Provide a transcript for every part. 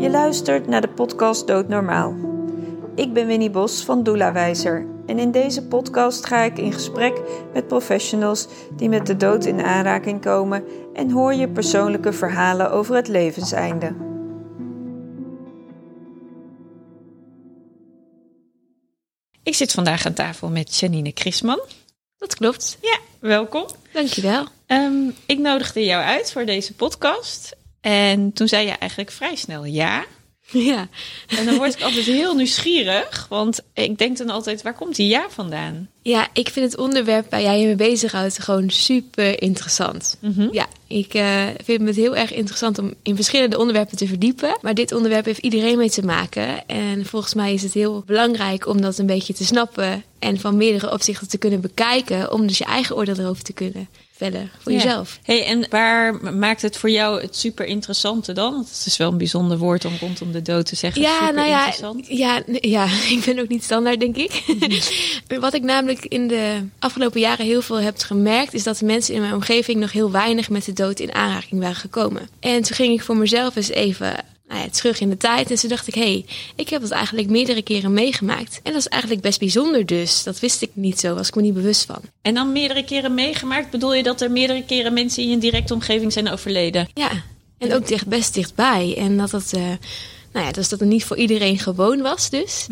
Je luistert naar de podcast Doodnormaal. Ik ben Winnie Bos van Doula Wijzer en in deze podcast ga ik in gesprek met professionals die met de dood in aanraking komen en hoor je persoonlijke verhalen over het levenseinde. Ik zit vandaag aan tafel met Janine Chrisman. Dat klopt. Ja, welkom. Dankjewel. Um, ik nodigde jou uit voor deze podcast. En toen zei je eigenlijk vrij snel ja. Ja. En dan word ik altijd heel nieuwsgierig, want ik denk dan altijd, waar komt die ja vandaan? Ja, ik vind het onderwerp waar jij je mee bezighoudt gewoon super interessant. Mhm. Ja, ik uh, vind het heel erg interessant om in verschillende onderwerpen te verdiepen. Maar dit onderwerp heeft iedereen mee te maken. En volgens mij is het heel belangrijk om dat een beetje te snappen en van meerdere opzichten te kunnen bekijken, om dus je eigen oordeel erover te kunnen vellen voor Ja. jezelf. Hey, en waar maakt het voor jou het super interessante dan? Want het is wel een bijzonder woord om rondom de dood te zeggen. Ja, super nou ja, ja, ja, ik ben ook niet standaard, denk ik. Wat ik namelijk in de afgelopen jaren heel veel heb gemerkt, is dat de mensen in mijn omgeving nog heel weinig met de dood in aanraking waren gekomen. En toen ging ik voor mezelf eens even nou ja, terug in de tijd. En toen dacht ik, hé, hey, ik heb dat eigenlijk meerdere keren meegemaakt. En dat is eigenlijk best bijzonder dus. Dat wist ik niet zo, was ik me niet bewust van. En dan meerdere keren meegemaakt, bedoel je dat er meerdere keren mensen in je directe omgeving zijn overleden? Ja, en ook dicht, best dichtbij. En dat dat, eh, nou ja, dus dat het niet voor iedereen gewoon was dus.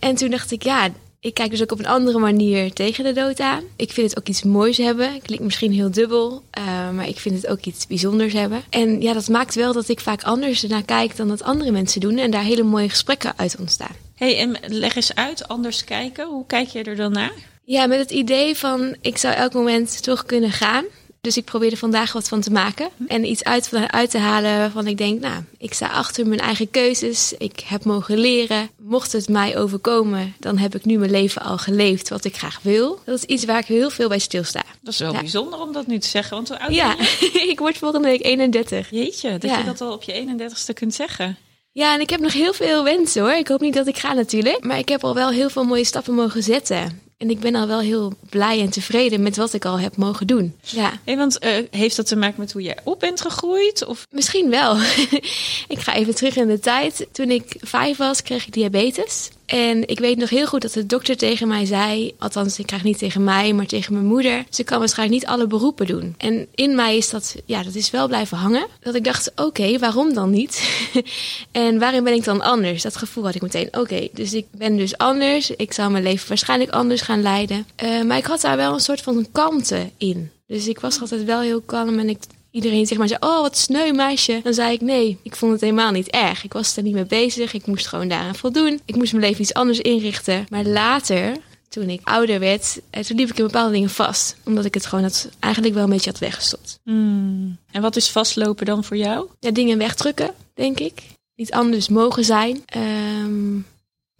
En toen dacht ik, ja, ik kijk dus ook op een andere manier tegen de dood aan. Ik vind het ook iets moois hebben. Klinkt misschien heel dubbel, eh, maar ik vind het ook iets bijzonders hebben. En ja, dat maakt wel dat ik vaak anders ernaar kijk dan dat andere mensen doen. En daar hele mooie gesprekken uit ontstaan. Hey, en leg eens uit, anders kijken. Hoe kijk je er dan naar? Ja, met het idee van ik zou elk moment toch kunnen gaan. Dus ik probeer er vandaag wat van te maken. En iets uit, uit te halen waarvan ik denk, nou, ik sta achter mijn eigen keuzes. Ik heb mogen leren. Mocht het mij overkomen, dan heb ik nu mijn leven al geleefd wat ik graag wil. Dat is iets waar ik heel veel bij stilsta. Dat is wel Ja. bijzonder om dat nu te zeggen, want hoe oud Ja, ik word volgende week 31. Jeetje, dat Ja. je dat al op je 31ste kunt zeggen. Ja, en ik heb nog heel veel wensen hoor. Ik hoop niet dat ik ga natuurlijk. Maar ik heb al wel heel veel mooie stappen mogen zetten. En ik ben al wel heel blij en tevreden met wat ik al heb mogen doen. Ja. Hey, want eh, heeft dat te maken met hoe je op bent gegroeid? Of Misschien wel. ik ga even terug in de tijd. Toen ik vijf was, kreeg ik diabetes. En ik weet nog heel goed dat de dokter tegen mij zei, althans ik krijg niet tegen mij, maar tegen mijn moeder, ze kan waarschijnlijk niet alle beroepen doen. En in mij is dat, ja, dat is wel blijven hangen. Dat ik dacht, oké, waarom dan niet? en waarin ben ik dan anders? Dat gevoel had ik meteen, oké, dus ik ben dus anders. Ik zou mijn leven waarschijnlijk anders gaan leiden. Eh, maar ik had daar wel een soort van kalmte in. Dus ik was altijd wel heel kalm en ik iedereen zeg maar zei, oh wat sneu meisje. Dan zei ik nee, ik vond het helemaal niet erg. Ik was er niet mee bezig, ik moest gewoon daaraan voldoen. Ik moest mijn leven iets anders inrichten. Maar later, toen ik ouder werd, eh, toen liep ik in bepaalde dingen vast. Omdat ik het gewoon had, eigenlijk wel een beetje had weggestopt. Hmm. En wat is vastlopen dan voor jou? Ja, dingen wegdrukken, denk ik. Niet anders mogen zijn. Ehm,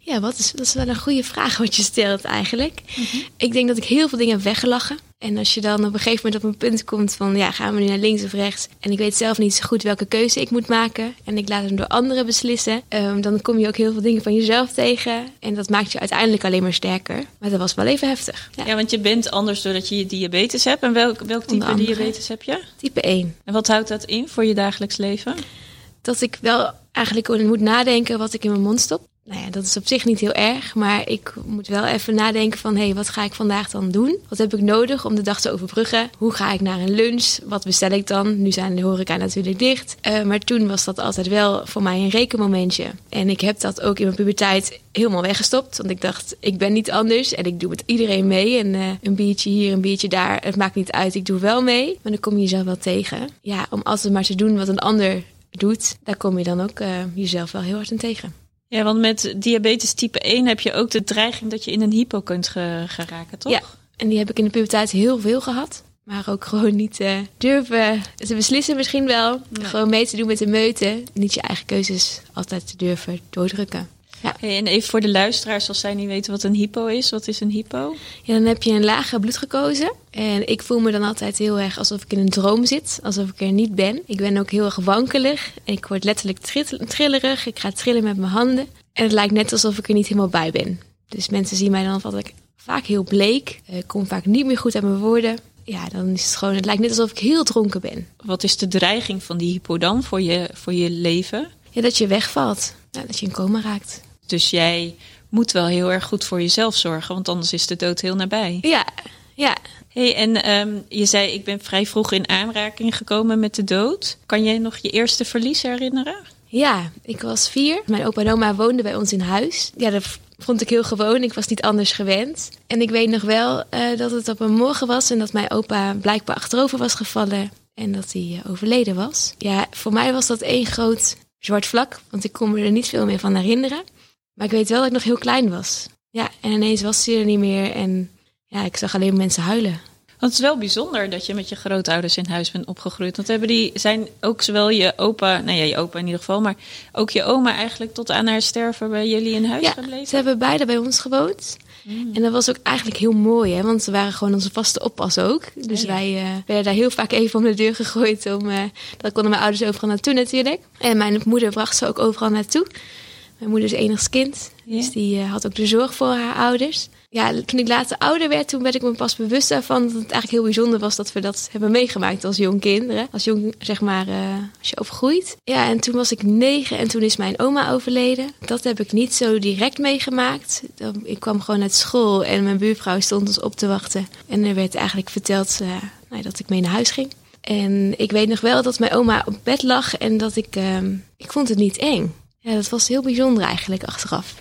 ja, wat is, dat is wel een goede vraag wat je stelt eigenlijk. Ik denk dat ik heel veel dingen heb weggelachen. En als je dan op een gegeven moment op een punt komt van... ja, gaan we nu naar links of rechts? En ik weet zelf niet zo goed welke keuze ik moet maken... en ik laat hem door anderen beslissen... ehm, dan kom je ook heel veel dingen van jezelf tegen... en dat maakt je uiteindelijk alleen maar sterker. Maar dat was wel even heftig. Ja, Ja, want je bent anders doordat je je diabetes hebt. En welk, welk type diabetes heb je? Type 1. En wat houdt dat in voor je dagelijks leven? dat ik wel eigenlijk moet nadenken wat ik in mijn mond stop. Nou ja, dat is op zich niet heel erg, maar ik moet wel even nadenken van... hé, hey, wat ga ik vandaag dan doen? Wat heb ik nodig om de dag te overbruggen? Hoe ga ik naar een lunch? Wat bestel ik dan? Nu zijn de horeca natuurlijk dicht. Eh, maar toen was dat altijd wel voor mij een rekenmomentje. En ik heb dat ook in mijn puberteit helemaal weggestopt. Want ik dacht, ik ben niet anders en ik doe met iedereen mee. En eh, een biertje hier, een biertje daar, het maakt niet uit, ik doe wel mee. Maar dan kom je jezelf wel tegen. Ja, om altijd maar te doen wat een ander doet, daar kom je dan ook eh, jezelf wel heel hard in tegen. Ja, want met diabetes type 1 heb je ook de dreiging dat je in een hypo kunt ge- geraken, toch? Ja, en die heb ik in de puberteit heel veel gehad. Maar ook gewoon niet eh, durven te beslissen misschien wel. Nee. Gewoon mee te doen met de meute. Niet je eigen keuzes altijd te durven doordrukken. Hey, en even voor de luisteraars, als zij niet weten wat een hypo is. Wat is een hypo? Ja, dan heb je een lage bloedgekozen. En ik voel me dan altijd heel erg alsof ik in een droom zit. Alsof ik er niet ben. Ik ben ook heel erg wankelig. Ik word letterlijk trillerig. Ik ga trillen met mijn handen. En het lijkt net alsof ik er niet helemaal bij ben. Dus mensen zien mij dan altijd vaak heel bleek. Ik kom vaak niet meer goed uit mijn woorden. Ja, dan is het gewoon, het lijkt net alsof ik heel dronken ben. Wat is de dreiging van die hypo dan voor je, voor je leven? Ja, dat je wegvalt. Ja, dat je in coma raakt. Dus jij moet wel heel erg goed voor jezelf zorgen, want anders is de dood heel nabij. Ja, ja. Hey, en ehm, je zei, ik ben vrij vroeg in aanraking gekomen met de dood. Kan jij nog je eerste verlies herinneren? Ja, ik was vier. Mijn opa en oma woonden bij ons in huis. Ja, dat vond ik heel gewoon. Ik was niet anders gewend. En ik weet nog wel eh, dat het op een morgen was en dat mijn opa blijkbaar achterover was gevallen en dat hij eh, overleden was. Ja, voor mij was dat één groot zwart vlak, want ik kon me er niet veel meer van herinneren. Maar ik weet wel dat ik nog heel klein was. Ja, en ineens was hij er niet meer en ja, ik zag alleen mensen huilen. Want het is wel bijzonder dat je met je grootouders in huis bent opgegroeid. Want hebben die zijn ook zowel je opa, nou ja, je opa in ieder geval, maar ook je oma eigenlijk tot aan haar sterven bij jullie in huis ja, gebleven? Ze hebben beide bij ons gewoond. Mm. En dat was ook eigenlijk heel mooi, hè? want ze waren gewoon onze vaste oppas ook. Dus Ja, ja. wij eh, werden daar heel vaak even om de deur gegooid. Om, eh dat konden mijn ouders overal naartoe natuurlijk. En mijn moeder bracht ze ook overal naartoe. Mijn moeder is enigst kind, dus die eh, had ook de zorg voor haar ouders. Ja, toen ik later ouder werd, toen werd ik me pas bewust daarvan dat het eigenlijk heel bijzonder was dat we dat hebben meegemaakt als jong kinderen. Als jong, zeg maar, eh, als je opgroeit. Ja, en toen was ik negen en toen is mijn oma overleden. Dat heb ik niet zo direct meegemaakt. Ik kwam gewoon uit school en mijn buurvrouw stond ons op te wachten. En er werd eigenlijk verteld eh, nou, dat ik mee naar huis ging. En ik weet nog wel dat mijn oma op bed lag en dat ik, ehm, ik vond het niet eng. Ja, dat was heel bijzonder eigenlijk achteraf.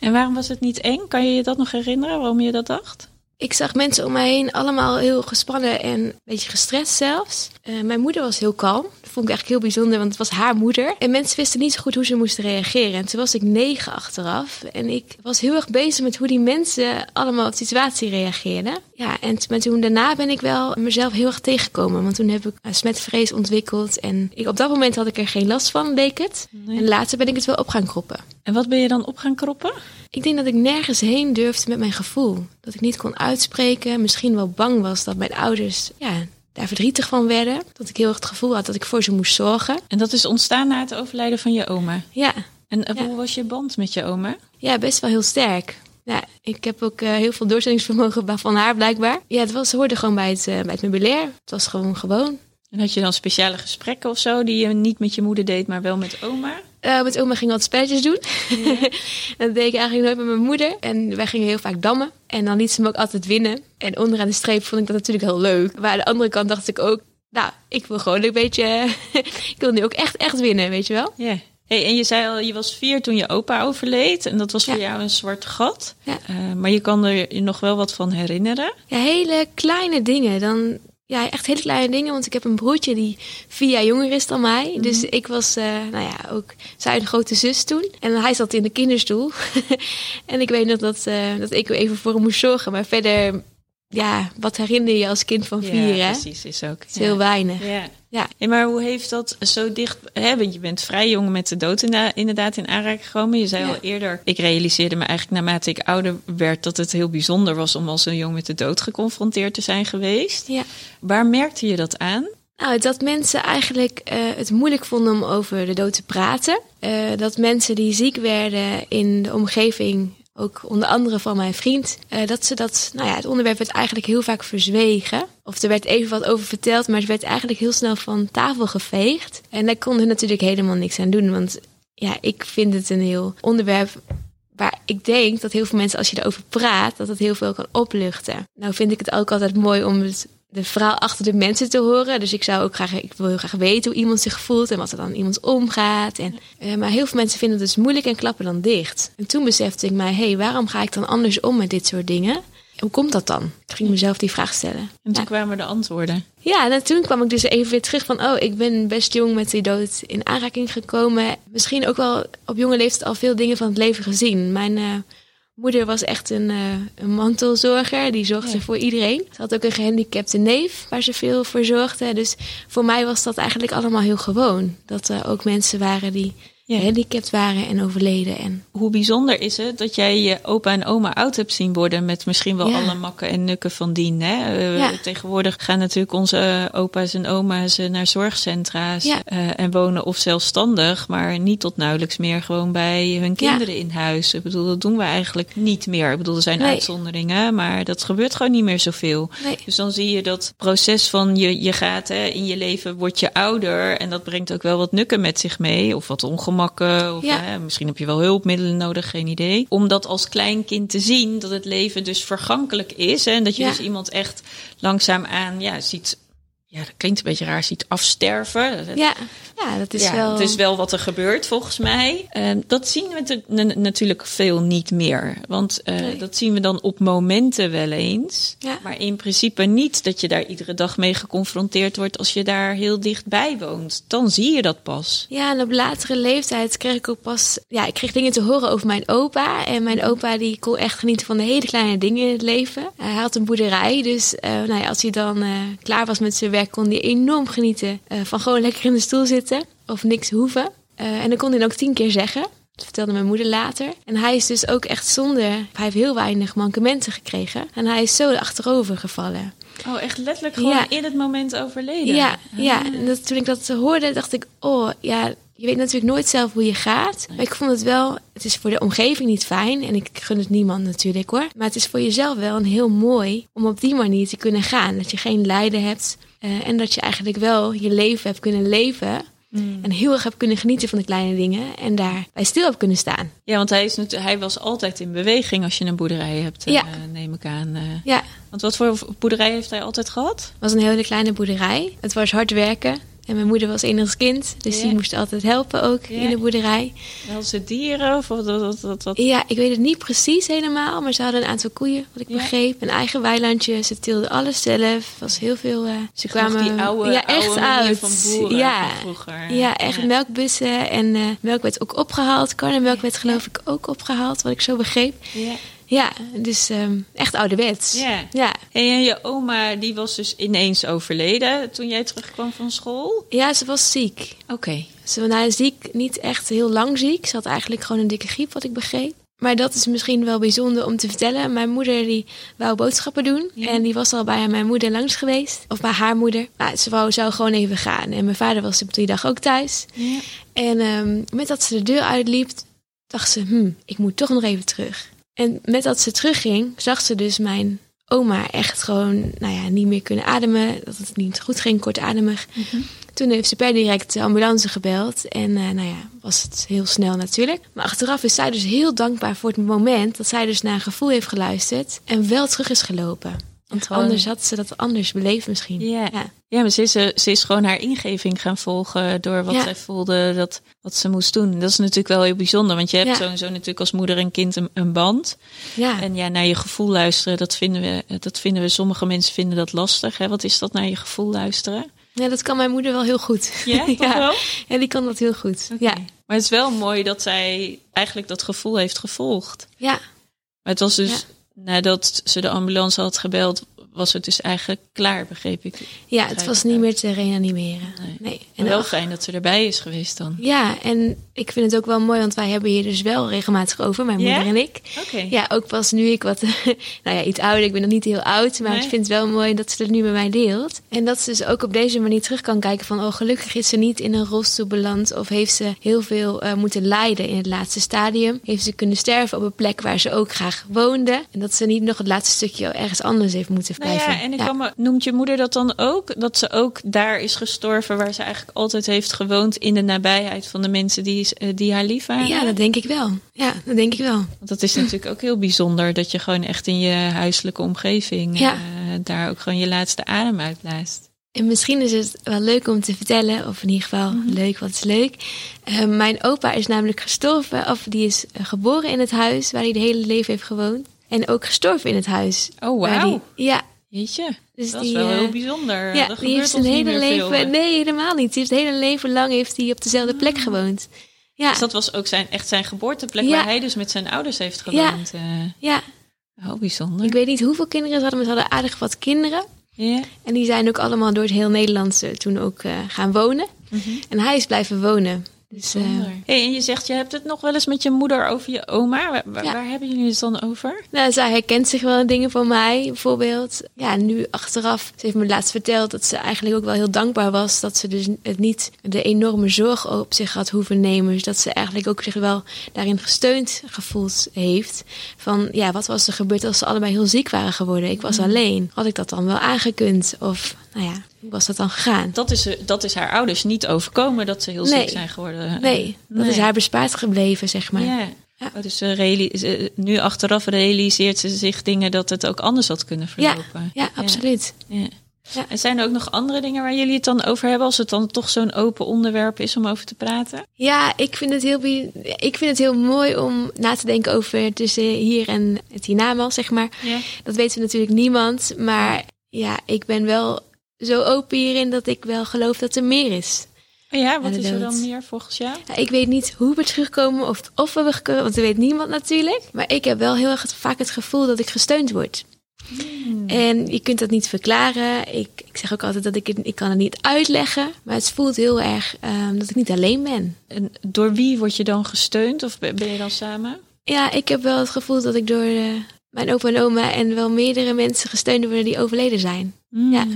En waarom was het niet eng? Kan je je dat nog herinneren, waarom je dat dacht? Ik zag mensen om mij heen allemaal heel gespannen en een beetje gestrest zelfs. Eh, mijn moeder was heel kalm. Vond ik eigenlijk heel bijzonder, want het was haar moeder. En mensen wisten niet zo goed hoe ze moesten reageren. En toen was ik negen achteraf. En ik was heel erg bezig met hoe die mensen allemaal op de situatie reageerden. Ja, en maar toen daarna ben ik wel mezelf heel erg tegengekomen. Want toen heb ik een smetvrees ontwikkeld. En ik, op dat moment had ik er geen last van, leek het. Nee. En later ben ik het wel op gaan kroppen. En wat ben je dan op gaan kroppen? Ik denk dat ik nergens heen durfde met mijn gevoel. Dat ik niet kon uitspreken. Misschien wel bang was dat mijn ouders ja, daar verdrietig van werden. Dat ik heel erg het gevoel had dat ik voor ze moest zorgen. En dat is ontstaan na het overlijden van je oma. Ja, En eh, Ja. hoe was je band met je oma? ja best wel heel sterk. Ja, ik heb ook eh, heel veel doorzettingsvermogen van haar blijkbaar. Ja, het was, ze hoorde gewoon bij het, eh, bij het meubilair. Het was gewoon gewoon. En had je dan speciale gesprekken of zo die je niet met je moeder deed, maar wel met oma? Eh, met oma ging wat spelletjes doen. dat deed ik eigenlijk nooit met mijn moeder. En wij gingen heel vaak dammen. En dan liet ze me ook altijd winnen. En onderaan de streep vond ik dat natuurlijk heel leuk. Maar aan de andere kant dacht ik ook... Nou, ik wil gewoon een beetje... ik wil nu ook echt, echt winnen, weet je wel? Ja. Hey, en je zei al, je was vier toen je opa overleed. En dat was voor Ja. jou een zwart gat. Ja. Eh, maar je kan er je nog wel wat van herinneren. Ja, hele kleine dingen. Dan, ja, echt hele kleine dingen. Want ik heb een broertje die vier jaar jonger is dan mij. Dus ik was, eh, nou ja, ook zijn grote zus toen. En hij zat in de kinderstoel. en ik weet nog dat, eh, dat ik even voor hem moest zorgen. Maar verder, ja, wat herinner je als kind van vier, hè? Het precies, is ook. is heel weinig. Ja. Ja. Hey, maar hoe heeft dat zo dicht... Hè, want je bent vrij jong met de dood inderdaad in aanraking gekomen. Je zei Ja. al eerder, ik realiseerde me eigenlijk naarmate ik ouder werd... dat het heel bijzonder was om als een jong met de dood geconfronteerd te zijn geweest. Ja. Waar merkte je dat aan? Nou, dat mensen eigenlijk eh, het moeilijk vonden om over de dood te praten. Eh, dat mensen die ziek werden in de omgeving, ook onder andere van mijn vriend, eh, dat ze dat, nou ja, het onderwerp werd eigenlijk heel vaak verzwegen. Of er werd even wat over verteld, maar het werd eigenlijk heel snel van tafel geveegd. En daar konden natuurlijk helemaal niks aan doen, want ja, ik vind het een heel onderwerp waar ik denk dat heel veel mensen, als je erover praat, dat het heel veel kan opluchten. Nou vind ik het ook altijd mooi om het, de verhaal achter de mensen te horen. Dus ik zou ook graag, ik wil heel graag weten hoe iemand zich voelt en wat er dan iemand omgaat. En, eh, maar heel veel mensen vinden het dus moeilijk en klappen dan dicht. En toen besefte ik mij, hé, hey, waarom ga ik dan anders om met dit soort dingen? Hoe komt dat dan? Ik ging mezelf die vraag stellen. En toen Ja. kwamen de antwoorden. Ja, en toen kwam ik dus even weer terug van... oh, ik ben best jong met die dood in aanraking gekomen. Misschien ook wel op jonge leeftijd al veel dingen van het leven gezien. Mijn eh, moeder was echt een, eh, een mantelzorger. Die zorgde Ja. voor iedereen. Ze had ook een gehandicapte neef waar ze veel voor zorgde. Dus voor mij was dat eigenlijk allemaal heel gewoon. Dat er ook mensen waren die. Gehandicapt waren en overleden. En Hoe bijzonder is het dat jij je opa en oma oud hebt zien worden met misschien wel Ja. alle makken en nukken van dien. Hè? Eh, Ja. Tegenwoordig gaan natuurlijk onze eh, opa's en oma's eh, naar zorgcentra's Ja. en wonen of zelfstandig, maar niet tot nauwelijks meer gewoon bij hun kinderen in huis. Ik bedoel, dat doen we eigenlijk niet meer. Ik bedoel, er zijn Nee. uitzonderingen, maar dat gebeurt gewoon niet meer zoveel. nee, Dus dan zie je dat proces van je, je gaat hè, in je leven, word je ouder. En dat brengt ook wel wat nukken met zich mee. Of wat ongemak Of Ja. hè, misschien heb je wel hulpmiddelen nodig, geen idee. Om dat als kleinkind te zien, dat het leven dus vergankelijk is. Hè, en dat je Ja. dus iemand echt langzaamaan ja, ziet... Ja, dat klinkt een beetje raar, ziet afsterven. Ja, ja dat is ja, wel... het is wel wat er gebeurt volgens mij. En dat zien we natuurlijk veel niet meer. Want eh, Nee. dat zien we dan op momenten wel eens. Ja. Maar in principe niet dat je daar iedere dag mee geconfronteerd wordt als je daar heel dichtbij woont. Dan zie je dat pas. Ja, en op latere leeftijd kreeg ik ook pas... Ja, ik kreeg dingen te horen over mijn opa. En mijn opa die kon echt genieten van de hele kleine dingen in het leven. Hij had een boerderij, dus eh, nou ja, als hij dan eh, klaar was met zijn werk... kon hij enorm genieten eh, van gewoon lekker in de stoel zitten. Of niks hoeven. Eh, en dan kon hij dan ook tien keer zeggen. Dat vertelde mijn moeder later. En hij is dus ook echt zonder... Hij heeft heel weinig mankementen gekregen. En hij is zo achterover gevallen. Oh, echt letterlijk gewoon Ja. in het moment overleden. Ja, ja. En dat, toen ik dat hoorde, dacht ik, oh ja, je weet natuurlijk nooit zelf hoe je gaat. Maar ik vond het wel, het is voor de omgeving niet fijn. En ik gun het niemand natuurlijk hoor. Maar het is voor jezelf wel een heel mooi om op die manier te kunnen gaan. Dat je geen lijden hebt. Eh, en dat je eigenlijk wel je leven hebt kunnen leven. En heel erg hebt kunnen genieten van de kleine dingen. En daarbij stil hebt kunnen staan. Ja, want hij, is hij was altijd in beweging als je een boerderij hebt, eh, neem ik aan. eh. Ja, Want wat voor boerderij heeft hij altijd gehad? het was een hele kleine boerderij. Het was hard werken. En mijn moeder was enigszins kind. Dus die moest altijd helpen ook in de boerderij. Hadden ze dieren of wat, wat, wat? Ja, ik weet het niet precies helemaal, maar ze hadden een aantal koeien, wat ik begreep. Een eigen weilandje, ze tilden alles zelf. Was heel veel. eh, ze kwamen. die oude, ja, echt oude oud. van boeren ja. van vroeger. Ja, echt melkbussen. En eh, melk werd ook opgehaald. Karnemelk werd geloof ik ook opgehaald, wat ik zo begreep. Ja. Dus ehm, echt ouderwets. Ja. Ja. En je oma die was dus ineens overleden toen jij terugkwam van school? ja, ze was ziek. Oké. Ze was nou, ziek, niet echt heel lang ziek. Ze had eigenlijk gewoon een dikke griep, wat ik begreep. Maar dat is misschien wel bijzonder om te vertellen. Mijn moeder die wou boodschappen doen. Ja. En die was al bij mijn moeder langs geweest. Of bij haar moeder. Maar ze wou, zou gewoon even gaan. En mijn vader was op die dag ook thuis. Ja. En ehm, met dat ze de deur uitliep, dacht ze... Hm, ik moet toch nog even terug. En met dat ze terugging, zag ze dus mijn oma echt gewoon... Nou ja, niet meer kunnen ademen. Dat het niet goed ging, kortademig. Toen heeft ze per direct de ambulance gebeld. En eh, nou ja, was het heel snel natuurlijk. Maar achteraf is zij dus heel dankbaar voor het moment dat zij dus naar een gevoel heeft geluisterd. En wel terug is gelopen. Want Gewoon- anders had ze dat anders beleefd misschien. Ja. ja. Ja, maar ze is, eh, ze is gewoon haar ingeving gaan volgen door wat Ja. zij voelde dat wat ze moest doen. Dat is natuurlijk wel heel bijzonder, want je hebt Ja. sowieso natuurlijk als moeder en kind een, een band. ja. En ja, naar je gevoel luisteren, dat vinden we, dat vinden we, sommige mensen vinden dat lastig. Hè? Wat is dat naar je gevoel luisteren? Ja, dat kan mijn moeder wel heel goed. Ja, toch wel? Ja, die kan dat heel goed. Ja. Maar het is wel mooi dat zij eigenlijk dat gevoel heeft gevolgd. ja, Maar het was dus Ja. Nadat ze de ambulance had gebeld, was het dus eigenlijk klaar, begreep ik. ja, het was niet meer te reanimeren. Nee. Nee. En wel fijn dat ze erbij is geweest dan. Ja, en ik vind het ook wel mooi, want wij hebben hier dus wel regelmatig over, mijn moeder en ik. Ja, ook pas nu ik wat, nou ja, iets ouder. Ik ben nog niet heel oud, maar Nee. ik vind het wel mooi dat ze het nu met mij deelt. En dat ze dus ook op deze manier terug kan kijken van, oh gelukkig is ze niet in een rolstoel beland of heeft ze heel veel eh, moeten lijden in het laatste stadium. Heeft ze kunnen sterven op een plek waar ze ook graag woonde. En dat ze niet nog het laatste stukje ergens anders heeft moeten Nou blijven. ja, en ik ja. kan me, noemt je moeder dat dan ook? Dat ze ook daar is gestorven waar ze eigenlijk altijd heeft gewoond in de nabijheid van de mensen die, eh, die haar lief waren? ja, dat denk ik wel. Ja, dat denk ik wel. Want dat is natuurlijk ook heel bijzonder dat je gewoon echt in je huiselijke omgeving Ja. eh, daar ook gewoon je laatste adem uitblaast. En misschien is het wel leuk om te vertellen, of in ieder geval leuk, wat is leuk. Eh, mijn opa is namelijk gestorven, of die is geboren in het huis waar hij de hele leven heeft gewoond. En ook gestorven in het huis. Oh, wauw. die- ja, Jeetje, dus dat die, is wel heel bijzonder. ja, dat die heeft zijn hele veel, leven. nee, helemaal niet. Die heeft het hele leven lang heeft hij op dezelfde plek gewoond. Ja, Dus dat was ook zijn, echt zijn geboorteplek Ja. waar hij dus met zijn ouders heeft gewoond. eh. ja. oh, bijzonder. Ik weet niet hoeveel kinderen ze hadden, maar ze hadden aardig wat kinderen. Ja. En die zijn ook allemaal door het heel Nederland eh, toen ook eh, gaan wonen. En hij is blijven wonen. Dus, eh. Hey, en je zegt, je hebt het nog wel eens met je moeder over je oma. Waar, waar, Ja. waar hebben jullie het dan over? Nou, zij herkent zich wel in dingen van mij, bijvoorbeeld. Ja, nu achteraf, ze heeft me laatst verteld dat ze eigenlijk ook wel heel dankbaar was dat ze dus het niet de enorme zorg op zich had hoeven nemen. Dus dat ze eigenlijk ook zich wel daarin gesteund gevoeld heeft. Van ja, wat was er gebeurd als ze allebei heel ziek waren geworden? Ik was alleen. Had ik dat dan wel aangekund? Of nou ja, Hoe was dat dan gegaan? Dat is, dat is haar ouders niet overkomen dat ze heel Nee. ziek zijn geworden. Nee, dat is haar bespaard gebleven, zeg maar. Ja. Ja. Oh, dus ze ze- nu achteraf realiseert ze zich dingen dat het ook anders had kunnen Ja, verlopen. ja, absoluut. Ja. Ja. En zijn er ook nog andere dingen waar jullie het dan over hebben, als het dan toch zo'n open onderwerp is om over te praten? Ja, ik vind, het heel, ik vind het heel mooi om na te denken over tussen hier en het hiernamaals, zeg maar. Ja. Dat weet natuurlijk niemand, maar ja, ik ben wel zo open hierin dat ik wel geloof dat er meer is. Ja, wat is er dan meer volgens jou? Ja, ik weet niet hoe we terugkomen of of we gekomen, want dat weet niemand natuurlijk. Maar ik heb wel heel erg het- vaak het gevoel dat ik gesteund word. En je kunt dat niet verklaren. Ik, ik zeg ook altijd dat ik het, ik kan het niet uitleggen. Maar het voelt heel erg ehm, dat ik niet alleen ben. En door wie word je dan gesteund of ben je dan samen? Ja, ik heb wel het gevoel dat ik door eh, mijn opa en oma en wel meerdere mensen gesteund worden die overleden zijn. Ja.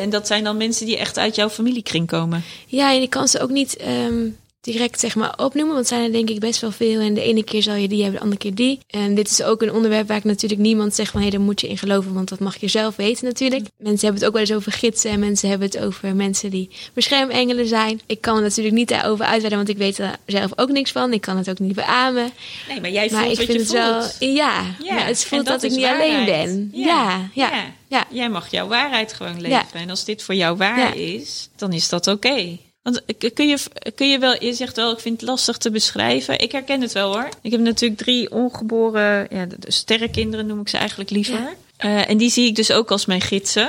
En dat zijn dan mensen die echt uit jouw familiekring komen? Ja, en ik kan ze ook niet ehm, direct zeg maar opnoemen, want zijn er denk ik best wel veel. En de ene keer zal je die hebben, de andere keer die. En dit is ook een onderwerp waar ik natuurlijk niemand zeg van hé, daar moet je in geloven, want dat mag je zelf weten natuurlijk. Mensen hebben het ook wel eens over gidsen en mensen hebben het over mensen die beschermengelen zijn. Ik kan natuurlijk niet daarover uitweiden, want ik weet er zelf ook niks van. Ik kan het ook niet beamen. Nee, maar jij Maar voelt ik wat vind je het wel, ja, Ja, maar het voelt dat, dat ik niet alleen ben. Ja, Ja, ja, ja. ja. Jij mag jouw waarheid gewoon leven. Ja. En als dit voor jou waar Ja. is, dan is dat oké. Want kun je, kun je wel, je zegt wel, ik vind het lastig te beschrijven. Ik herken het wel hoor. Ik heb natuurlijk drie ongeboren, ja, de, de sterrenkinderen noem ik ze eigenlijk liever. Ja. Eh, en die zie ik dus ook als mijn gidsen.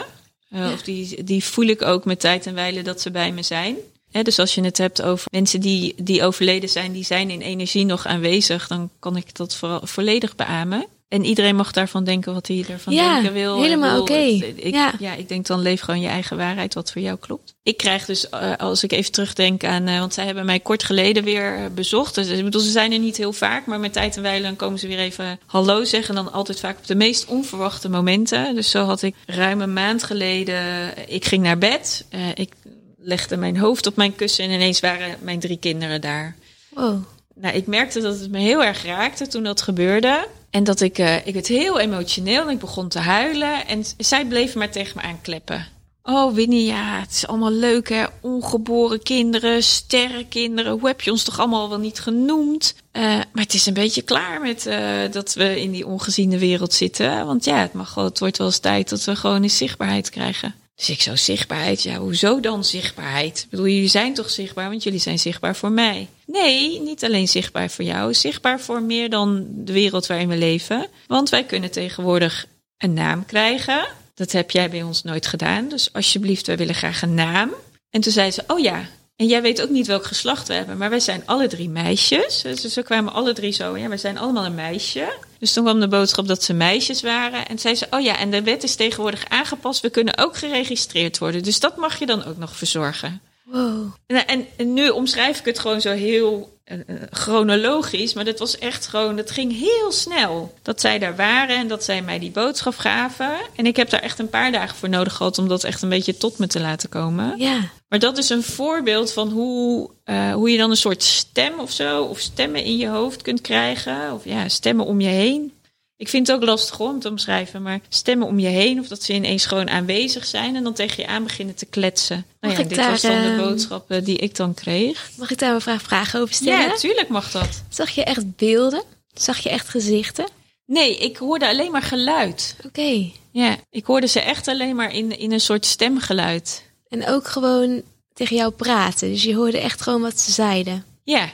Eh, Ja. Of die, die voel ik ook met tijd en wijle dat ze bij me zijn. Hè, dus als je het hebt over mensen die, die overleden zijn, die zijn in energie nog aanwezig, dan kan ik dat vooral volledig beamen. En iedereen mag daarvan denken wat hij ervan Ja, denken wil. helemaal oké. Ja. ja. ik denk dan leef gewoon je eigen waarheid wat voor jou klopt. Ik krijg dus, eh, als ik even terugdenk aan, eh, want zij hebben mij kort geleden weer eh, bezocht. Dus ik bedoel, ze zijn er niet heel vaak, maar met tijd en wijle dan komen ze weer even hallo zeggen. En dan altijd vaak op de meest onverwachte momenten. Dus zo had ik ruim een maand geleden, ik ging naar bed. Ik legde mijn hoofd op mijn kussen en ineens waren mijn drie kinderen daar. Wow. Nou, ik merkte dat het me heel erg raakte toen dat gebeurde. En dat ik, eh, ik werd heel emotioneel en ik begon te huilen. En zij bleven maar tegen me aankleppen. Oh, Winnie, ja, het is allemaal leuk hè. Ongeboren kinderen, sterrenkinderen. Hoe heb je ons toch allemaal wel niet genoemd? Eh, maar het is een beetje klaar met eh, dat we in die ongeziene wereld zitten. Want ja, het, mag wel, het wordt wel eens tijd dat we gewoon eens zichtbaarheid krijgen. Dus ik zo zichtbaarheid, ja, hoezo dan zichtbaarheid? Ik bedoel, jullie zijn toch zichtbaar, want jullie zijn zichtbaar voor mij. Nee, niet alleen zichtbaar voor jou, zichtbaar voor meer dan de wereld waarin we leven. Want wij kunnen tegenwoordig een naam krijgen. Dat heb jij bij ons nooit gedaan. Dus alsjeblieft, wij willen graag een naam. En toen zei ze, oh ja, en jij weet ook niet welk geslacht we hebben, maar wij zijn alle drie meisjes. Dus ze kwamen alle drie zo, ja, wij zijn allemaal een meisje. Dus toen kwam de boodschap dat ze meisjes waren. En zei ze, oh ja, en de wet is tegenwoordig aangepast. We kunnen ook geregistreerd worden. Dus dat mag je dan ook nog verzorgen. Wow. En, en, en nu omschrijf ik het gewoon zo heel eh, eh, chronologisch. Maar dat was echt gewoon, het ging heel snel. Dat zij daar waren en dat zij mij die boodschap gaven. En ik heb daar echt een paar dagen voor nodig gehad om dat echt een beetje tot me te laten komen. Ja. Maar dat is een voorbeeld van hoe, eh, hoe je dan een soort stem of zo, of stemmen in je hoofd kunt krijgen. Of ja, stemmen om je heen. Ik vind het ook lastig hoor, om te omschrijven, maar stemmen om je heen, of dat ze ineens gewoon aanwezig zijn en dan tegen je aan beginnen te kletsen. Nou Mag ja, ik dit daar, was dan de ehm, boodschap eh, die ik dan kreeg. Mag ik daar een vraag, vragen over stellen? Ja, natuurlijk mag dat. Zag je echt beelden? Zag je echt gezichten? Nee, ik hoorde alleen maar geluid. Oké. Ja, ik hoorde ze echt alleen maar in, in een soort stemgeluid. En ook gewoon tegen jou praten. Dus je hoorde echt gewoon wat ze zeiden. Ja,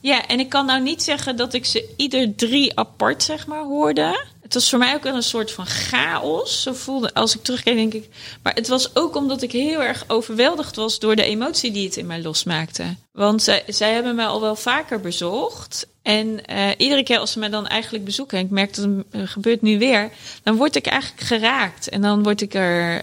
Ja, en ik kan nou niet zeggen dat ik ze ieder drie apart, zeg maar, hoorde. Het was voor mij ook wel een soort van chaos. Zo voelde, als ik terugkeek, denk ik. Maar het was ook omdat ik heel erg overweldigd was door de emotie die het in mij losmaakte. Want zij, zij hebben mij al wel vaker bezocht. En eh, iedere keer als ze mij dan eigenlijk bezoeken, en ik merk dat het eh, gebeurt nu weer, dan word ik eigenlijk geraakt. En dan word ik er,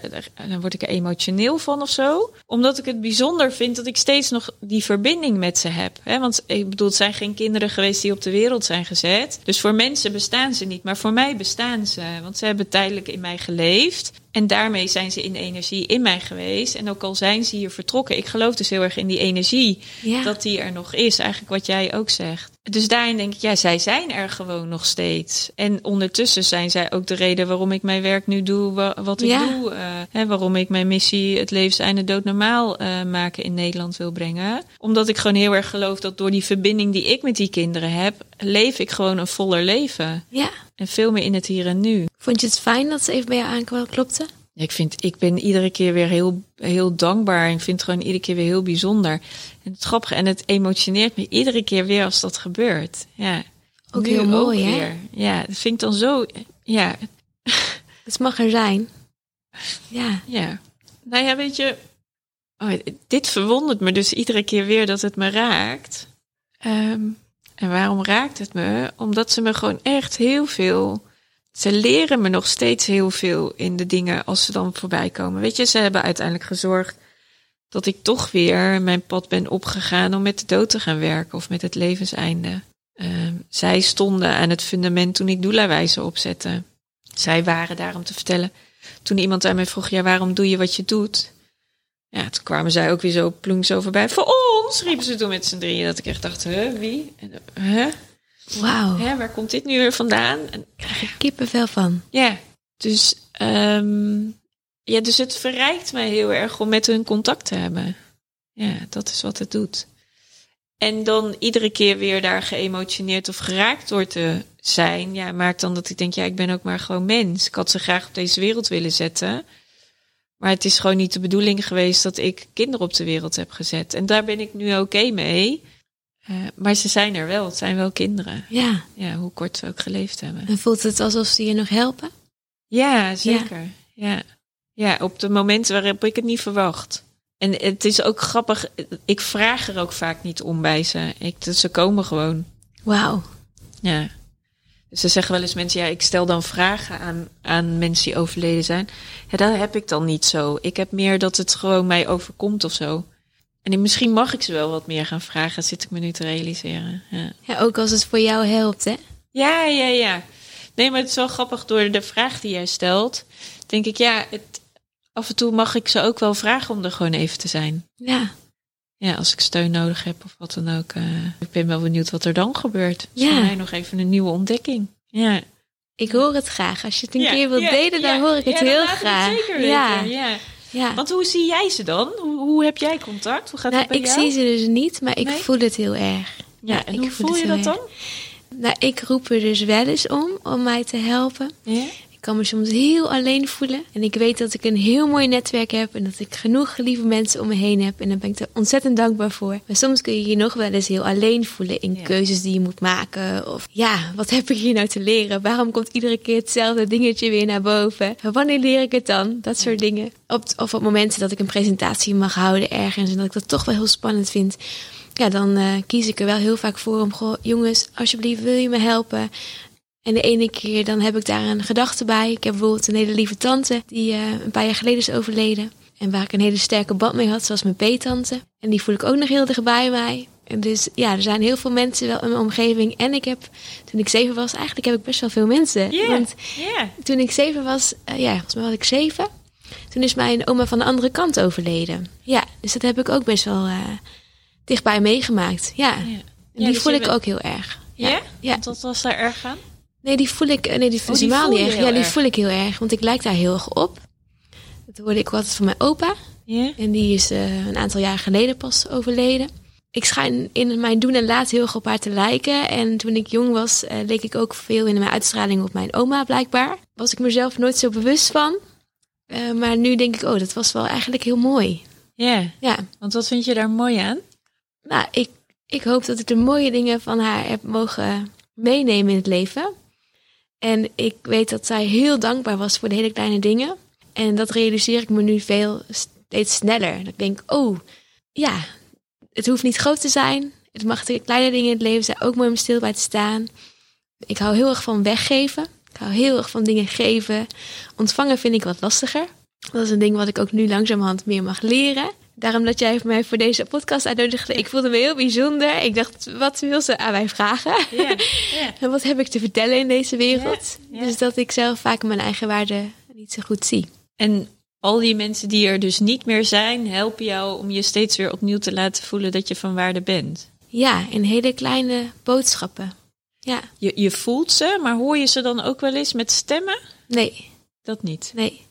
dan word ik er emotioneel van of zo. Omdat ik het bijzonder vind dat ik steeds nog die verbinding met ze heb. Want ik bedoel, het zijn geen kinderen geweest die op de wereld zijn gezet. Dus voor mensen bestaan ze niet, maar voor mij bestaan ze. Want ze hebben tijdelijk in mij geleefd. En daarmee zijn ze in energie in mij geweest. En ook al zijn ze hier vertrokken, ik geloof dus heel erg in die energie Ja. dat die er nog is. Eigenlijk wat jij ook zegt. Dus daarin denk ik, ja, zij zijn er gewoon nog steeds. En ondertussen zijn zij ook de reden waarom ik mijn werk nu doe, wa- wat ik Ja. doe. eh, hè, waarom ik mijn missie het levenseinde doodnormaal eh maken in Nederland wil brengen. Omdat ik gewoon heel erg geloof dat door die verbinding die ik met die kinderen heb, leef ik gewoon een voller leven. Ja. En veel meer in het hier en nu. Vond je het fijn dat ze even bij jou aanklopte? Ik, vind, ik ben iedere keer weer heel, heel dankbaar. Ik vind het gewoon iedere keer weer heel bijzonder. En het grappige en het emotioneert me iedere keer weer als dat gebeurt. Ja. Ook Nu heel mooi, hè? Ja, dat vind ik dan zo. Ja, Het mag er zijn. Ja. ja. Nou ja, weet je. Oh, dit verwondert me dus iedere keer weer dat het me raakt. Ehm, en waarom raakt het me? Omdat ze me gewoon echt heel veel. Ze leren me nog steeds heel veel in de dingen als ze dan voorbij komen. Weet je, ze hebben uiteindelijk gezorgd dat ik toch weer mijn pad ben opgegaan om met de dood te gaan werken of met het levenseinde. Ehm, zij stonden aan het fundament toen ik doulawijzen opzette. Zij waren daar om te vertellen. Toen iemand aan mij vroeg, ja, waarom doe je wat je doet? Ja, toen kwamen zij ook weer zo plunks over bij. Voor ons, riepen ze toen met z'n drieën. Dat ik echt dacht, huh, wie? En, Huh? Wauw. Waar komt dit nu weer vandaan? En, Kippenvel van. ja, dus, ehm, ja, dus het verrijkt mij heel erg om met hun contact te hebben. Ja, dat is wat het doet. En dan iedere keer weer daar geëmotioneerd of geraakt door te zijn, ja, maakt dan dat ik denk, ja, ik ben ook maar gewoon mens. Ik had ze graag op deze wereld willen zetten. Maar het is gewoon niet de bedoeling geweest dat ik kinderen op de wereld heb gezet. En daar ben ik nu oké mee. Eh, maar ze zijn er wel. Het zijn wel kinderen. Ja. Ja, hoe kort ze ook geleefd hebben. En voelt het alsof ze je nog helpen? Ja, zeker. Ja. ja. op de momenten waarop ik het niet verwacht. En het is ook grappig, ik vraag er ook vaak niet om bij ze. Ik, dus ze komen gewoon. Wauw. Ja. Dus ze zeggen wel eens mensen, ja, ik stel dan vragen aan, aan mensen die overleden zijn. Ja, dat heb ik dan niet zo. Ik heb meer dat het gewoon mij overkomt of zo. En misschien mag ik ze wel wat meer gaan vragen, zit ik me nu te realiseren. Ja. Ja, ook als het voor jou helpt, hè? Ja, ja, ja. Nee, maar het is wel grappig door de vraag die jij stelt. Denk ik, ja, het, af en toe mag ik ze ook wel vragen om er gewoon even te zijn. Ja. Ja, als ik steun nodig heb of wat dan ook. eh, ik ben wel benieuwd wat er dan gebeurt. Is Ja. voor mij nog even een nieuwe ontdekking. Ja. Ik hoor het graag. Als je het een Ja, keer wilt ja, delen, dan ja. hoor ik het Ja, heel het graag. zeker weten, ja. Ja. Want hoe zie jij ze dan? Hoe, hoe heb jij contact? Hoe gaat Nou, het bij ik jou? zie ze dus niet, maar ik Nee? voel het heel erg. Ja, en ik hoe voel je dat erg. dan? Nou, ik roep er dus wel eens om, om mij te helpen. Ja? Ik kan me soms heel alleen voelen. En ik weet dat ik een heel mooi netwerk heb. En dat ik genoeg lieve mensen om me heen heb. En daar ben ik er ontzettend dankbaar voor. Maar soms kun je je nog wel eens heel alleen voelen in Ja. keuzes die je moet maken. Of ja, wat heb ik hier nou te leren? Waarom komt iedere keer hetzelfde dingetje weer naar boven? Wanneer leer ik het dan? Dat soort dingen. Op, of op momenten dat ik een presentatie mag houden ergens. En dat ik dat toch wel heel spannend vind. Ja, dan eh, kies ik er wel heel vaak voor om gewoon, jongens, alsjeblieft, wil je me helpen? En de ene keer dan heb ik daar een gedachte bij. Ik heb bijvoorbeeld een hele lieve tante die eh, een paar jaar geleden is overleden. En waar ik een hele sterke band mee had, zoals mijn peetante. En die voel ik ook nog heel dichtbij mij. En dus ja, er zijn heel veel mensen wel in mijn omgeving. En ik heb, toen ik zeven was, eigenlijk heb ik best wel veel mensen. Ja. Want Ja. toen ik zeven was, eh, ja, volgens mij was ik zeven. Toen is mijn oma van de andere kant overleden. Ja, dus dat heb ik ook best wel eh, dichtbij meegemaakt. Ja, en die dus voel ik bent- ook heel erg. Ja? ja. Want wat was daar erg aan? Nee, die voel ik, nee, die, Oh, die helemaal voel niet heel Ja, die erg. voel ik heel erg, want ik lijk daar heel erg op. Dat hoorde ik altijd van mijn opa. En die is eh, een aantal jaar geleden pas overleden. Ik schijn in mijn doen en laten heel erg op haar te lijken. En toen ik jong was, eh, leek ik ook veel in mijn uitstraling op mijn oma blijkbaar. Was ik mezelf nooit zo bewust van. Eh, maar nu denk ik, oh, dat was wel eigenlijk heel mooi. Ja. Ja, Want wat vind je daar mooi aan? nou, ik, ik hoop dat ik de mooie dingen van haar heb mogen meenemen in het leven. En ik weet dat zij heel dankbaar was voor de hele kleine dingen. En dat realiseer ik me nu veel steeds sneller. Dat ik denk, oh, ja, het hoeft niet groot te zijn. Het mag de kleine dingen in het leven zijn ook mooi om stil bij te staan. Ik hou heel erg van weggeven. Ik hou heel erg van dingen geven. Ontvangen vind ik wat lastiger. Dat is een ding wat ik ook nu langzamerhand meer mag leren. Daarom dat jij mij voor deze podcast uitnodigde. Ik voelde me heel bijzonder. Ik dacht, wat wil ze aan mij vragen? En wat heb ik te vertellen in deze wereld? Dus dat ik zelf vaak mijn eigen waarde niet zo goed zie. En al die mensen die er dus niet meer zijn, helpen jou om je steeds weer opnieuw te laten voelen dat je van waarde bent. Ja, in hele kleine boodschappen. Ja, Je, je voelt ze, maar hoor je ze dan ook wel eens met stemmen? nee, Dat niet. nee.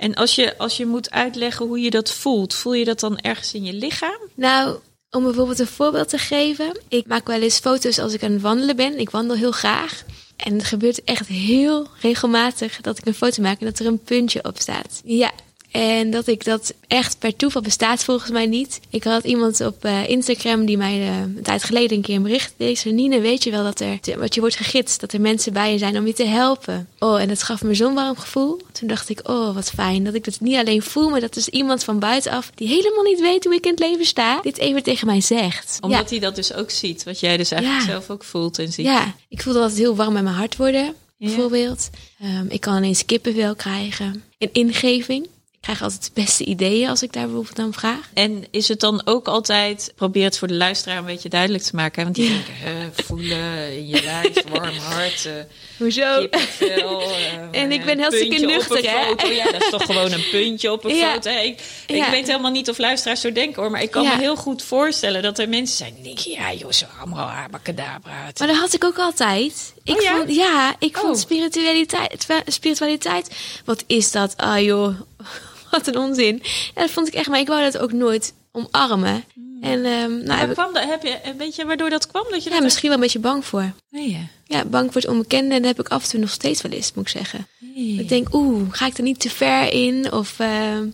En als je, als je moet uitleggen hoe je dat voelt, voel je dat dan ergens in je lichaam? Nou, om bijvoorbeeld een voorbeeld te geven. Ik maak wel eens foto's als ik aan het wandelen ben. Ik wandel heel graag. En het gebeurt echt heel regelmatig dat ik een foto maak en dat er een puntje op staat. Ja. En dat ik dat echt per toeval bestaat volgens mij niet. Ik had iemand op eh, Instagram die mij eh, een tijd geleden een keer een bericht deed. Nine, weet je wel dat er, wat je wordt gegidst, dat er mensen bij je zijn om je te helpen. Oh, en dat gaf me zo'n warm gevoel. Toen dacht ik, oh, wat fijn dat ik dat niet alleen voel, maar dat is iemand van buitenaf die helemaal niet weet hoe ik in het leven sta, dit even tegen mij zegt. Omdat ja. hij dat dus ook ziet, wat jij dus eigenlijk Ja. zelf ook voelt en ziet. Ja, ik voelde altijd heel warm in mijn hart worden, Ja. bijvoorbeeld. Ehm, ik kan ineens kippenvel krijgen. Een ingeving. Ik krijg altijd de beste ideeën als ik daar bijvoorbeeld aan vraag. En is het dan ook altijd, probeer het voor de luisteraar een beetje duidelijk te maken. hè? Want die denken, hè, voelen in je lijf, warm hart, eh, Hoezo? kippenvel. eh, En ik eh, ben hartstikke puntje op nuchter, hè? Ja, dat is toch gewoon een puntje op een Ja. foto. hè? Ik, ik Ja. weet helemaal niet of luisteraars zo denken hoor. Maar ik kan me heel goed voorstellen dat er mensen zijn die denken, ja joh, zo allemaal abacadabra. Maar dat had ik ook altijd. Ik Oh ja? vond, ja, ik Oh. vond spiritualiteit, spiritualiteit. Wat is dat? Ah joh, wat een onzin. Ja, dat vond ik echt, maar ik wou dat ook nooit omarmen. En ehm, nou, heb ik- kwam dat, heb je, weet je waardoor dat kwam? Dat je ja, dat misschien wel een beetje bang voor. Nee, ja. Ja, bang voor het onbekende. En dat heb ik af en toe nog steeds wel eens, moet ik zeggen. Nee. Ik denk, oeh, ga ik er niet te ver in? Of ehm,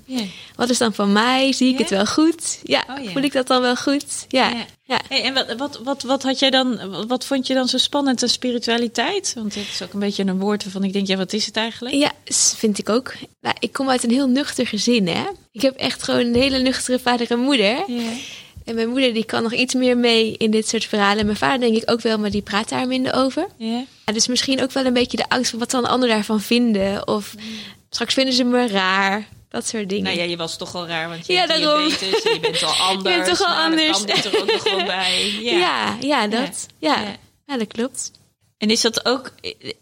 wat is dan van mij? Zie ik het wel goed? Ja, Oh, ja. voel ik dat dan wel goed? Ja, Ja. Hey, en wat, wat, wat, wat had jij dan, wat- vond je dan zo spannend aan spiritualiteit? Want dit is ook een beetje een woord waarvan ik denk, ja, wat is het eigenlijk? Ja, vind ik ook. Nou, ik kom uit een heel nuchter gezin, hè. Ik heb echt gewoon een hele nuchtere vader en moeder. En mijn moeder die kan nog iets meer mee in dit soort verhalen. Mijn vader denk ik ook wel, maar die praat daar minder over. Ja, dus misschien ook wel een beetje de angst van wat zal een ander daarvan vinden. Of straks vinden ze me raar. Dat soort dingen. Nou ja, je was toch al raar, want je Ja, hebt daarom. diabetes en je bent al anders. toch al Nou, dan anders. er ook nog wel bij. Ja. ja, ja, dat. Ja. Ja. Ja. dat klopt. En is dat ook,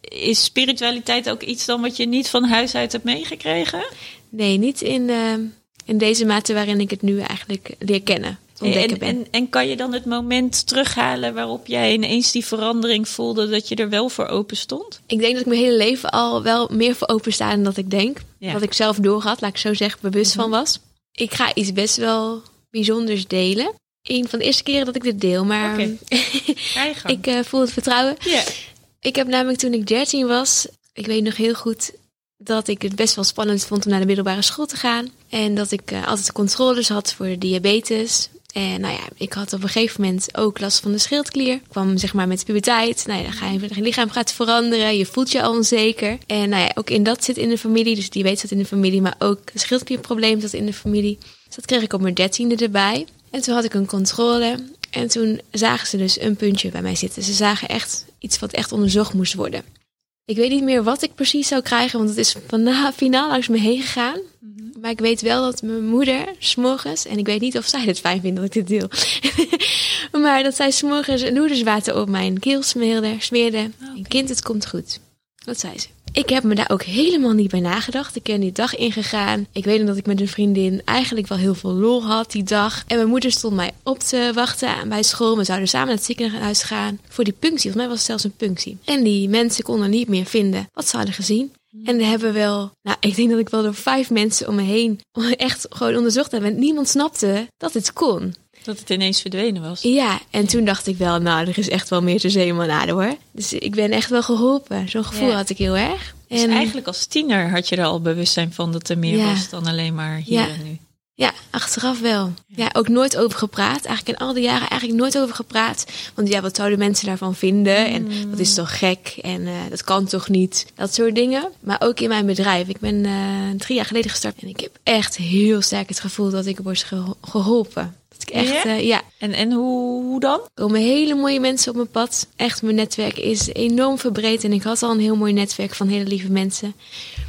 is spiritualiteit ook iets dan wat je niet van huis uit hebt meegekregen? Nee, niet in, ehm, in deze mate waarin ik het nu eigenlijk leer kennen. Ontdekken En, ben. en, en kan je dan het moment terughalen waarop jij ineens die verandering voelde dat je er wel voor open stond? Ik denk dat ik mijn hele leven al wel meer voor opensta dan dat ik denk. Ja. Wat ik zelf doorhad, laat ik zo zeggen, bewust van was. Ik ga iets best wel bijzonders delen. Een van de eerste keren dat ik dit deel, maar gang. ik eh, voel het vertrouwen. Ik heb namelijk toen ik 13 was, ik weet nog heel goed dat ik het best wel spannend vond om naar de middelbare school te gaan. En dat ik eh, altijd controles had voor de diabetes. En nou ja, ik had op een gegeven moment ook last van de schildklier. Ik kwam zeg maar met puberteit. Nou ja, dan ga je, je lichaam gaat veranderen. Je voelt je al onzeker. En nou ja, ook in dat zit in de familie. Dus diabetes zit in de familie. Maar ook een schildklierprobleem zat in de familie. Dus dat kreeg ik op mijn dertiende erbij. En toen had ik een controle. En toen zagen ze dus een puntje bij mij zitten. Ze zagen echt iets wat echt onderzocht moest worden. Ik weet niet meer wat ik precies zou krijgen, want het is van finaal langs me heen gegaan. Maar ik weet wel dat mijn moeder s'morgens, en ik weet niet of zij het fijn vindt dat ik dit deel, maar dat zij s'morgens loederswater op mijn keel smeerde. smeerde. En kind, het komt goed. Dat zei ze. Ik heb me daar ook helemaal niet bij nagedacht. Ik ben die dag ingegaan. Ik weet nog dat ik met een vriendin eigenlijk wel heel veel lol had die dag. En mijn moeder stond mij op te wachten bij school. We zouden samen naar het ziekenhuis gaan voor die punctie. Volgens mij was het zelfs een punctie. En die mensen konden niet meer vinden wat ze hadden gezien. En we hebben wel, nou, ik denk dat ik wel door vijf mensen om me heen echt gewoon onderzocht heb. En niemand snapte dat het kon. Dat het ineens verdwenen was. Ja, en toen dacht ik wel, nou, er is echt wel meer te zeemanade hoor. Dus ik ben echt wel geholpen. Zo'n gevoel Ja. had ik heel erg. Dus eigenlijk als tiener had je er al bewustzijn van dat er meer was dan alleen maar hier en nu. Ja, achteraf wel. Ja, ook nooit over gepraat. Eigenlijk in al die jaren eigenlijk nooit over gepraat. Want ja, wat zouden mensen daarvan vinden? En dat is toch gek? En eh, dat kan toch niet? Dat soort dingen. Maar ook in mijn bedrijf. Ik ben eh, drie jaar geleden gestart. En ik heb echt heel sterk het gevoel dat ik word geho- geholpen. Dat ik echt, Ja? eh, ja, En, en hoe, hoe dan? er komen hele mooie mensen op mijn pad. Echt, mijn netwerk is enorm verbreed. En ik had al een heel mooi netwerk van hele lieve mensen.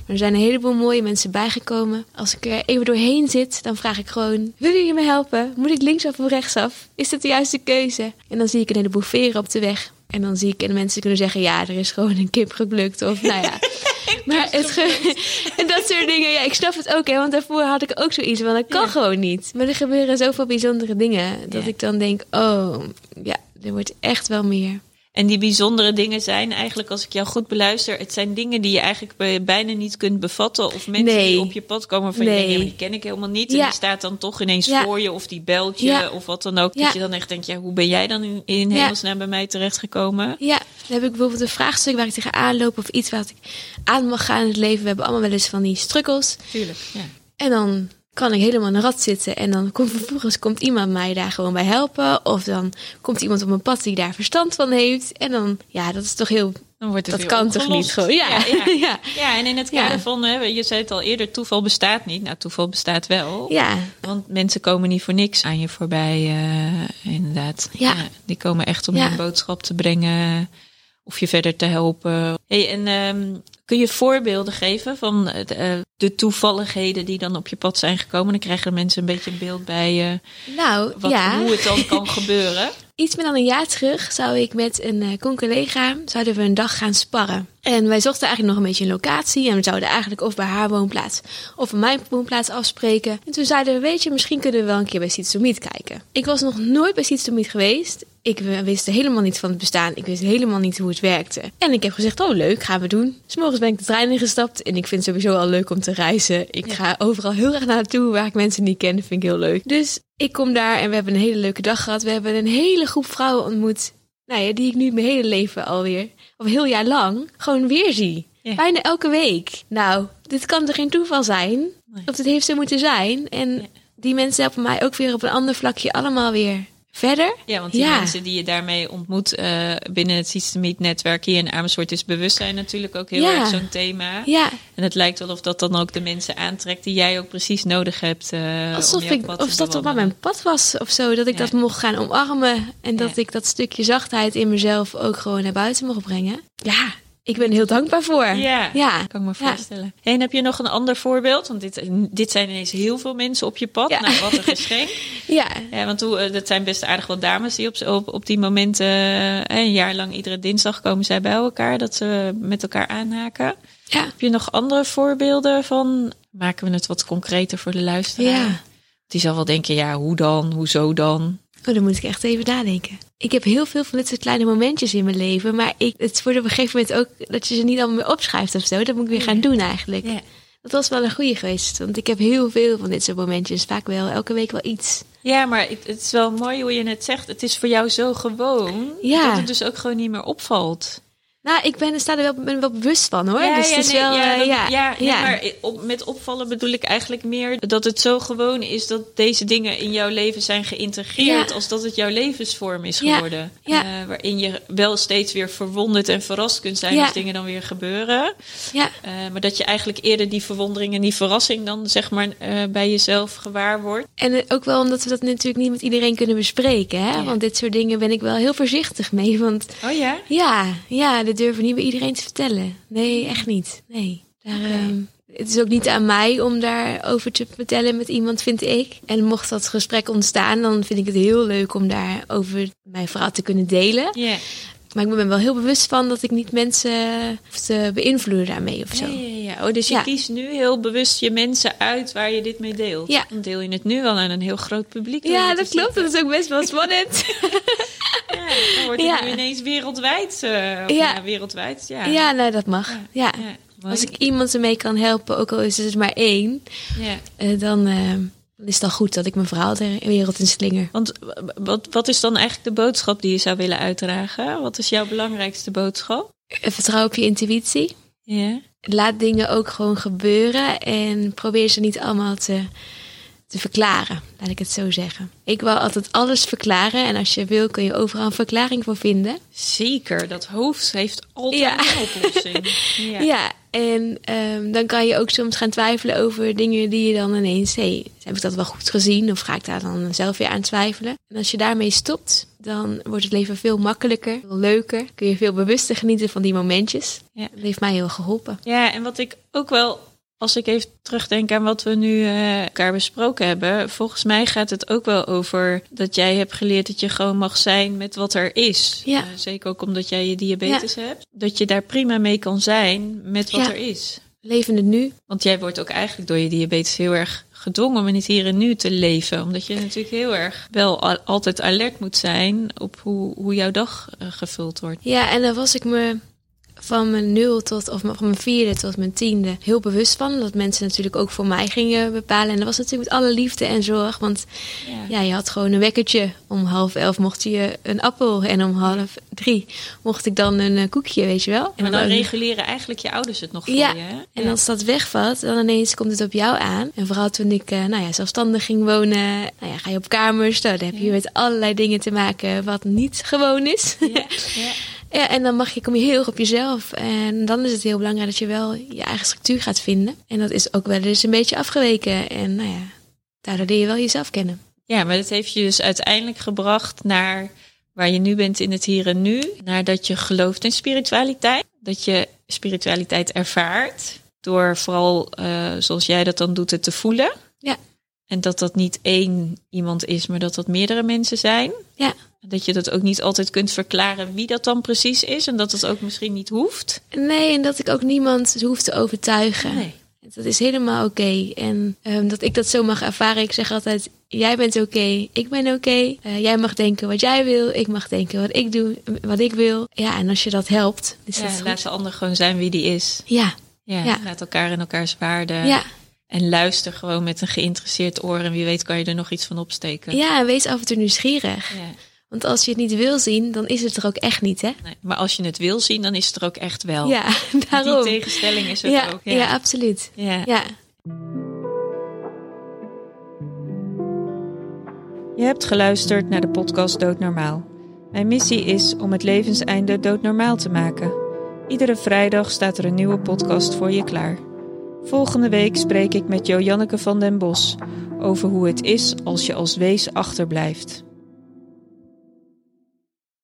Er zijn een heleboel mooie mensen bijgekomen. Als ik er even doorheen zit, dan vraag ik gewoon... Willen jullie me helpen? Moet ik linksaf of rechtsaf? Is dit de juiste keuze? En dan zie ik een heleboel veren op de weg. En dan zie ik en mensen kunnen zeggen, ja, er is gewoon een kip geplukt. Of nou ja. maar het ge- en dat soort dingen, ja, ik snap het ook. Hè, want daarvoor had ik ook zoiets van, dat kan Ja. gewoon niet. Maar er gebeuren zoveel bijzondere dingen. Dat Ja. ik dan denk, oh, ja, er wordt echt wel meer. En die bijzondere dingen zijn eigenlijk, als ik jou goed beluister, het zijn dingen die je eigenlijk bij- bijna niet kunt bevatten. Of mensen Nee. die op je pad komen van Nee. je denkt, ja, die ken ik helemaal niet. En die staat dan toch ineens Ja. voor je, of die belt je, Ja. of wat dan ook. Dat je dan echt denkt, ja, hoe ben jij dan in, in hemelsnaam bij mij terechtgekomen? Ja, dan heb ik bijvoorbeeld een vraagstuk waar ik tegenaan loop of iets waar ik aan mag gaan in het leven. We hebben allemaal wel eens van die struggles. Tuurlijk, ja. En dan kan ik helemaal in een rat zitten. En dan komt vervolgens komt iemand mij daar gewoon bij helpen. Of dan komt iemand op mijn pad die daar verstand van heeft. En dan, ja, dat is toch heel... Dan wordt het Dat kan toch niet gewoon? Ja, ja, ja. ja. Ja, en in het kader van, hè, je zei het al eerder, toeval bestaat niet. Nou, toeval bestaat wel. Ja, Want mensen komen niet voor niks aan je voorbij, eh, inderdaad. Ja. die komen echt om een boodschap te brengen of je verder te helpen. Hey, en ehm, kun je voorbeelden geven van eh, de, de toevalligheden die dan op je pad zijn gekomen? Dan krijgen de mensen een beetje een beeld bij nou, wat, ja. hoe het dan kan gebeuren. Iets meer dan een jaar terug zou ik met een eh con-collega zouden we een dag gaan sparren. En wij zochten eigenlijk nog een beetje een locatie. En we zouden eigenlijk of bij haar woonplaats of bij mijn woonplaats afspreken. En toen zeiden we, weet je, misschien kunnen we wel een keer bij Sietsomiet kijken. Ik was nog nooit bij Sietsomiet geweest. Ik wist helemaal niet van het bestaan. Ik wist helemaal niet hoe het werkte. En ik heb gezegd, oh leuk, gaan we doen. Dus morgens ben ik de trein ingestapt. En ik vind het sowieso al leuk om te reizen. Ik ga overal heel erg naartoe waar ik mensen niet ken. vind ik heel leuk. Dus ik kom daar en we hebben een hele leuke dag gehad. We hebben een hele groep vrouwen ontmoet. Nou ja, die ik nu mijn hele leven alweer, of heel jaar lang, gewoon weer zie. Ja. Bijna elke week. Nou, dit kan toch geen toeval zijn? Nee. Of dit heeft zo moeten zijn? En die mensen helpen mij ook weer op een ander vlakje allemaal weer verder. Ja, want die Ja. mensen die je daarmee ontmoet eh, binnen het Systemiet netwerk hier in Amersfoort is bewustzijn natuurlijk ook heel Ja. erg zo'n thema. Ja, En het lijkt wel of dat dan ook de mensen aantrekt die jij ook precies nodig hebt. eh, alsof ik, of dat op mijn pad was of zo. Dat ik Ja. dat mocht gaan omarmen. En dat ik dat stukje zachtheid in mezelf ook gewoon naar buiten mocht brengen. Ja, ik ben er heel dankbaar voor. Ja, Ja. kan ik me Ja. voorstellen. En heb je nog een ander voorbeeld? Want dit, dit zijn ineens heel veel mensen op je pad. Ja. Nou, wat een geschenk. Ja, Ja, want hoe, eh, dat zijn best aardig wat dames die op, op, op die momenten... eh, een jaar lang iedere dinsdag komen zij bij elkaar. Dat ze met elkaar aanhaken. ja. Heb je nog andere voorbeelden van... Maken we het wat concreter voor de luisteraar? Ja. Die zal wel denken, ja, hoe dan? Hoezo dan? Oh, dan moet ik echt even nadenken. Ik heb heel veel van dit soort kleine momentjes in mijn leven. Maar ik, het wordt op een gegeven moment ook dat je ze niet allemaal meer opschrijft of zo. Dat moet ik weer gaan doen eigenlijk. Ja. Dat was wel een goede geweest. Want ik heb heel veel van dit soort momentjes. Vaak wel, elke week wel iets. Ja, maar het, het is wel mooi hoe je het zegt. Het is voor jou zo gewoon Ja. dat het dus ook gewoon niet meer opvalt. Nou, ik ben, sta er wel, ben er wel bewust van hoor. Ja, dus ja, het is nee, wel, ja, eh, ja, ja, maar op, met opvallen bedoel ik eigenlijk meer dat het zo gewoon is dat deze dingen in jouw leven zijn geïntegreerd, als dat het jouw levensvorm is geworden. ja. Eh, waarin je wel steeds weer verwonderd en verrast kunt zijn als dingen dan weer gebeuren. ja. Eh, maar dat je eigenlijk eerder die verwondering en die verrassing dan zeg maar bij jezelf gewaar wordt. En ook wel omdat we dat natuurlijk niet met iedereen kunnen bespreken. Hè? Want dit soort dingen ben ik wel heel voorzichtig mee. Want Oh ja? ja, ja, durven niet bij iedereen te vertellen. Nee, echt niet. Nee. Daar, ehm, het is ook niet aan mij om daarover te vertellen met iemand, vind ik. En mocht dat gesprek ontstaan, dan vind ik het heel leuk om daarover mijn verhaal te kunnen delen. Maar ik ben wel heel bewust van dat ik niet mensen hoef te beïnvloeden daarmee of zo. Ja, ja. Oh, dus je Ja. kiest nu heel bewust je mensen uit waar je dit mee deelt. Ja. Dan deel je het nu wel aan een heel groot publiek. Ja, dat klopt. Dat is ook best wel spannend. Ja, dan wordt het nu ineens wereldwijd. eh, of Ja. wereldwijd, ja. Ja, nou dat mag. Ja. Als ik iemand ermee kan helpen, ook al is het maar één, ja. eh, dan eh, dan is het al goed dat ik mijn verhaal de wereld in slinger. Want wat, wat is dan eigenlijk de boodschap die je zou willen uitdragen? Wat is jouw belangrijkste boodschap? Vertrouw op je intuïtie. Ja. Laat dingen ook gewoon gebeuren en probeer ze niet allemaal te, te verklaren, laat ik het zo zeggen. Ik wil altijd alles verklaren en als je wil kun je overal een verklaring voor vinden. Zeker, dat hoofd heeft altijd Ja. een oplossing. Ja. Ja, en ehm, dan kan je ook soms gaan twijfelen over dingen die je dan ineens... Hé, heb ik dat wel goed gezien of ga ik daar dan zelf weer aan twijfelen? En als je daarmee stopt, dan wordt het leven veel makkelijker, veel leuker. Kun je veel bewuster genieten van die momentjes. Ja. Dat heeft mij heel geholpen. Ja, en wat ik ook wel Als ik even terugdenk aan wat we nu uh, elkaar besproken hebben, volgens mij gaat het ook wel over dat jij hebt geleerd dat je gewoon mag zijn met wat er is. Ja. Uh, zeker ook omdat jij je diabetes hebt. Dat je daar prima mee kan zijn met wat Ja. er is. Leven het nu. Want jij wordt ook eigenlijk door je diabetes heel erg gedwongen om in het hier en nu te leven. Omdat je natuurlijk heel erg wel al- altijd alert moet zijn op hoe, hoe jouw dag eh, gevuld wordt. Ja, en daar was ik me van mijn nul tot, of van mijn vierde tot mijn tiende heel bewust van. Dat mensen natuurlijk ook voor mij gingen bepalen. En dat was natuurlijk met alle liefde en zorg. Want ja, je had gewoon een wekkertje. Om half elf mocht je een appel. En om half drie mocht ik dan een eh, koekje, weet je wel. En dan reguleren eigenlijk je ouders het nog voor Ja, je. Hè? En Ja. als dat wegvalt, dan ineens komt het op jou aan. En vooral toen ik eh, nou ja, zelfstandig ging wonen, nou ja, ga je op kamers. Nou, dan heb je met allerlei dingen te maken wat niet gewoon is. Ja, ja. En dan mag je, kom je heel erg op jezelf. En dan is het heel belangrijk dat je wel je eigen structuur gaat vinden. En dat is ook wel eens een beetje afgeweken. En nou ja, daardoor leer je wel jezelf kennen. Ja, maar dat heeft je dus uiteindelijk gebracht naar waar je nu bent in het hier en nu. Naar dat je gelooft in spiritualiteit. Dat je spiritualiteit ervaart. Door vooral, eh, zoals jij dat dan doet, het te voelen. Ja. En dat dat niet één iemand is, maar dat dat meerdere mensen zijn. Ja. Dat je dat ook niet altijd kunt verklaren wie dat dan precies is. En dat het ook misschien niet hoeft. Nee, en dat ik ook niemand hoef te overtuigen. Nee. Dat is helemaal oké. En ehm, dat ik dat zo mag ervaren. Ik zeg altijd, jij bent oké, ik ben oké. Eh, jij mag denken wat jij wil, ik mag denken wat ik doe, wat ik wil. Ja, en als je dat helpt, is dat Ja, goed. laat de ander gewoon zijn wie die is. Ja, Ja, Ja. Laat elkaar in elkaars waarde. ja, En luister gewoon met een geïnteresseerd oor. En wie weet kan je er nog iets van opsteken. ja, en wees af en toe nieuwsgierig. Ja. Want als je het niet wil zien, dan is het er ook echt niet, hè? Nee, maar als je het wil zien, dan is het er ook echt wel. Ja, daarom. Die tegenstelling is er ja, ook. ja. absoluut. Ja. Ja. Je hebt geluisterd naar de podcast Doodnormaal. Mijn missie is om het levenseinde doodnormaal te maken. Iedere vrijdag staat er een nieuwe podcast voor je klaar. Volgende week spreek ik met Jo Janneke van den Bos over hoe het is als je als wees achterblijft.